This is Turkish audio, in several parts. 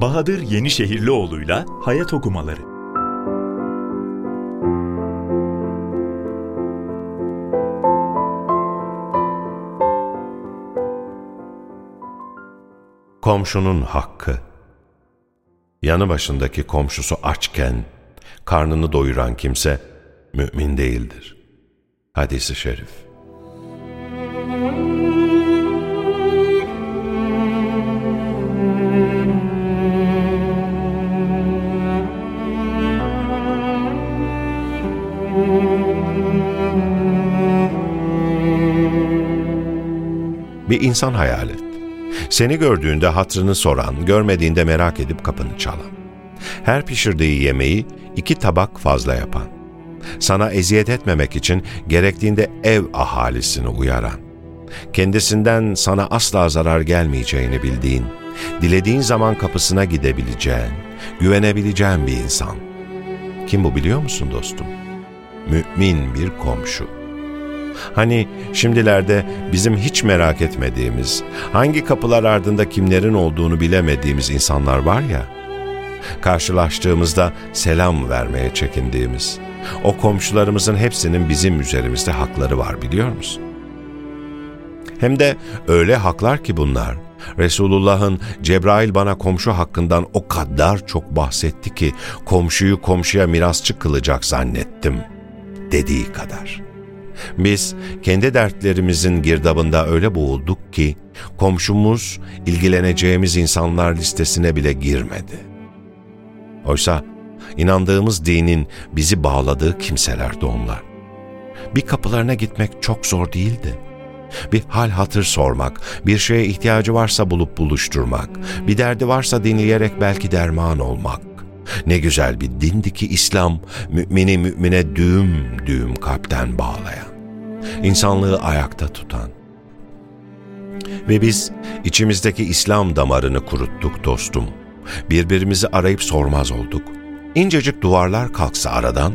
Bahadır Yenişehirlioğlu'yla Hayat Okumaları. Komşunun hakkı. Yanı başındaki komşusu açken karnını doyuran kimse mümin değildir. Hadis-i şerif Bir insan hayal et. Seni gördüğünde hatrını soran, görmediğinde merak edip kapını çalan. Her pişirdiği yemeği iki tabak fazla yapan. Sana eziyet etmemek için gerektiğinde ev ahalisini uyaran. Kendisinden sana asla zarar gelmeyeceğini bildiğin, dilediğin zaman kapısına gidebileceğin, güvenebileceğin bir insan. Kim bu biliyor musun dostum? Mümin bir komşu. Hani şimdilerde bizim hiç merak etmediğimiz, hangi kapılar ardında kimlerin olduğunu bilemediğimiz insanlar var ya, karşılaştığımızda selam vermeye çekindiğimiz, o komşularımızın hepsinin bizim üzerimizde hakları var biliyor musun? Hem de öyle haklar ki bunlar. Resulullah'ın Cebrail bana komşu hakkından o kadar çok bahsetti ki komşuyu komşuya mirasçı kılacak zannettim dediği kadar.'' Biz kendi dertlerimizin girdabında öyle boğulduk ki komşumuz ilgileneceğimiz insanlar listesine bile girmedi. Oysa inandığımız dinin bizi bağladığı kimselerdi onlar. Bir kapılarına gitmek çok zor değildi. Bir hal hatır sormak, bir şeye ihtiyacı varsa bulup buluşturmak, bir derdi varsa dinleyerek belki derman olmak. Ne güzel bir dindi ki İslam, mümini mümine düğüm düğüm kalpten bağlayan insanlığı ayakta tutan. Ve biz içimizdeki İslam damarını kuruttuk dostum. Birbirimizi arayıp sormaz olduk. İncecik duvarlar kalksa aradan,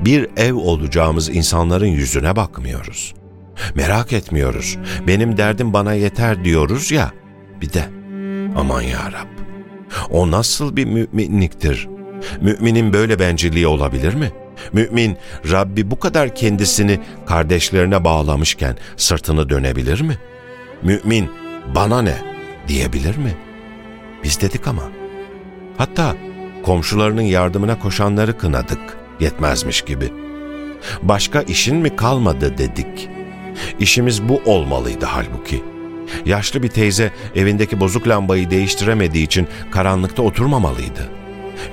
bir ev olacağımız insanların yüzüne bakmıyoruz. Merak etmiyoruz. Benim derdim bana yeter diyoruz ya. Bir de aman ya Rab. O nasıl bir müminliktir? Müminin böyle bencilliği olabilir mi?'' Mümin Rabbi bu kadar kendisini kardeşlerine bağlamışken sırtını dönebilir mi? Mümin bana ne diyebilir mi? Biz dedik ama. Hatta komşularının yardımına koşanları kınadık yetmezmiş gibi. Başka işin mi kalmadı dedik. İşimiz bu olmalıydı halbuki. Yaşlı bir teyze evindeki bozuk lambayı değiştiremediği için karanlıkta oturmamalıydı.''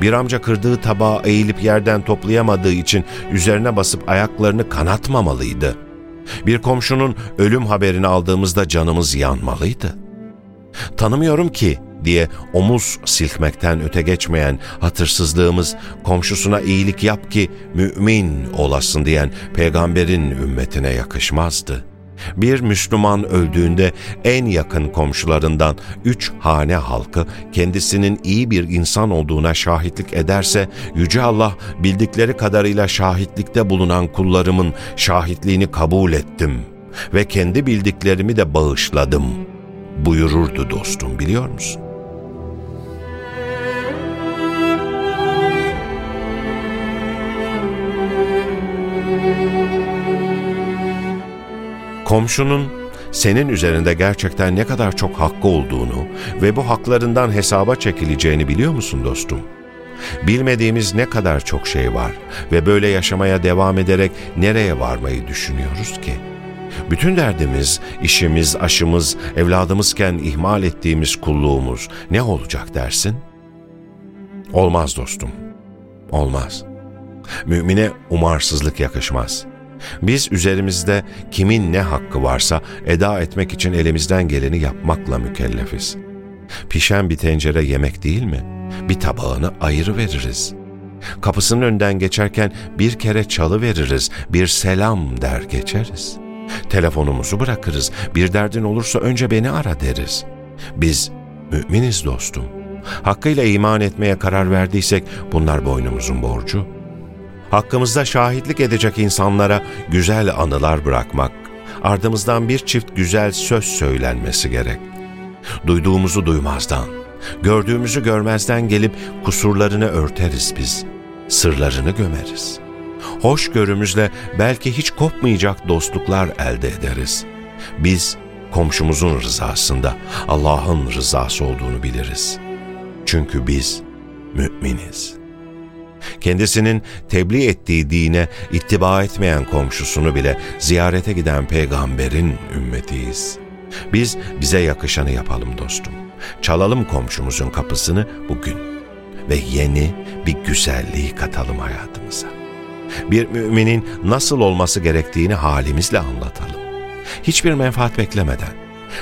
Bir amca kırdığı tabağı eğilip yerden toplayamadığı için üzerine basıp ayaklarını kanatmamalıydı. Bir komşunun ölüm haberini aldığımızda canımız yanmalıydı. Tanımıyorum ki diye omuz silkmekten öte geçmeyen hatırsızlığımız komşusuna iyilik yap ki mümin olasın diyen peygamberin ümmetine yakışmazdı.'' Bir Müslüman öldüğünde en yakın komşularından üç hane halkı kendisinin iyi bir insan olduğuna şahitlik ederse Yüce Allah bildikleri kadarıyla şahitlikte bulunan kullarımın şahitliğini kabul ettim ve kendi bildiklerimi de bağışladım buyururdu dostum biliyor musun? Komşunun senin üzerinde gerçekten ne kadar çok hakkı olduğunu ve bu haklarından hesaba çekileceğini biliyor musun dostum? Bilmediğimiz ne kadar çok şey var ve böyle yaşamaya devam ederek nereye varmayı düşünüyoruz ki? Bütün derdimiz, işimiz, aşımız, evladımızken ihmal ettiğimiz kulluğumuz ne olacak dersin? Olmaz dostum, olmaz. Mümine umarsızlık yakışmaz.'' Biz üzerimizde kimin ne hakkı varsa eda etmek için elimizden geleni yapmakla mükellefiz. Pişen bir tencere yemek değil mi? Bir tabağını ayrı veririz. Kapısının önden geçerken bir kere çalı veririz, bir selam der geçeriz. Telefonumuzu bırakırız, bir derdin olursa önce beni ara deriz. Biz müminiz dostum. Hakkıyla iman etmeye karar verdiysek bunlar boynumuzun borcu.'' Hakkımızda şahitlik edecek insanlara güzel anılar bırakmak, ardımızdan bir çift güzel söz söylenmesi gerek. Duyduğumuzu duymazdan, Gördüğümüzü görmezden gelip kusurlarını örteriz biz. Sırlarını gömeriz. Hoşgörümüzle belki hiç kopmayacak dostluklar elde ederiz. Biz komşumuzun rızasında Allah'ın rızası olduğunu biliriz. Çünkü biz müminiz. Kendisinin tebliğ ettiği dine ittiba etmeyen komşusunu bile ziyarete giden peygamberin ümmetiyiz. Biz bize yakışanı yapalım dostum. Çalalım komşumuzun kapısını bugün ve yeni bir güzelliği katalım hayatımıza. Bir müminin nasıl olması gerektiğini halimizle anlatalım. Hiçbir menfaat beklemeden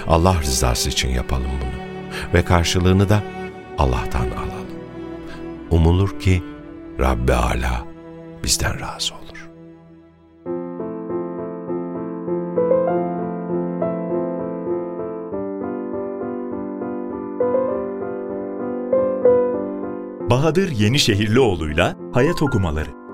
Allah rızası için yapalım bunu ve karşılığını da Allah'tan alalım. Umulur ki Rabbi Ala bizden razı olur. Bahadır Yenişehirlioğlu'yla Hayat Okumaları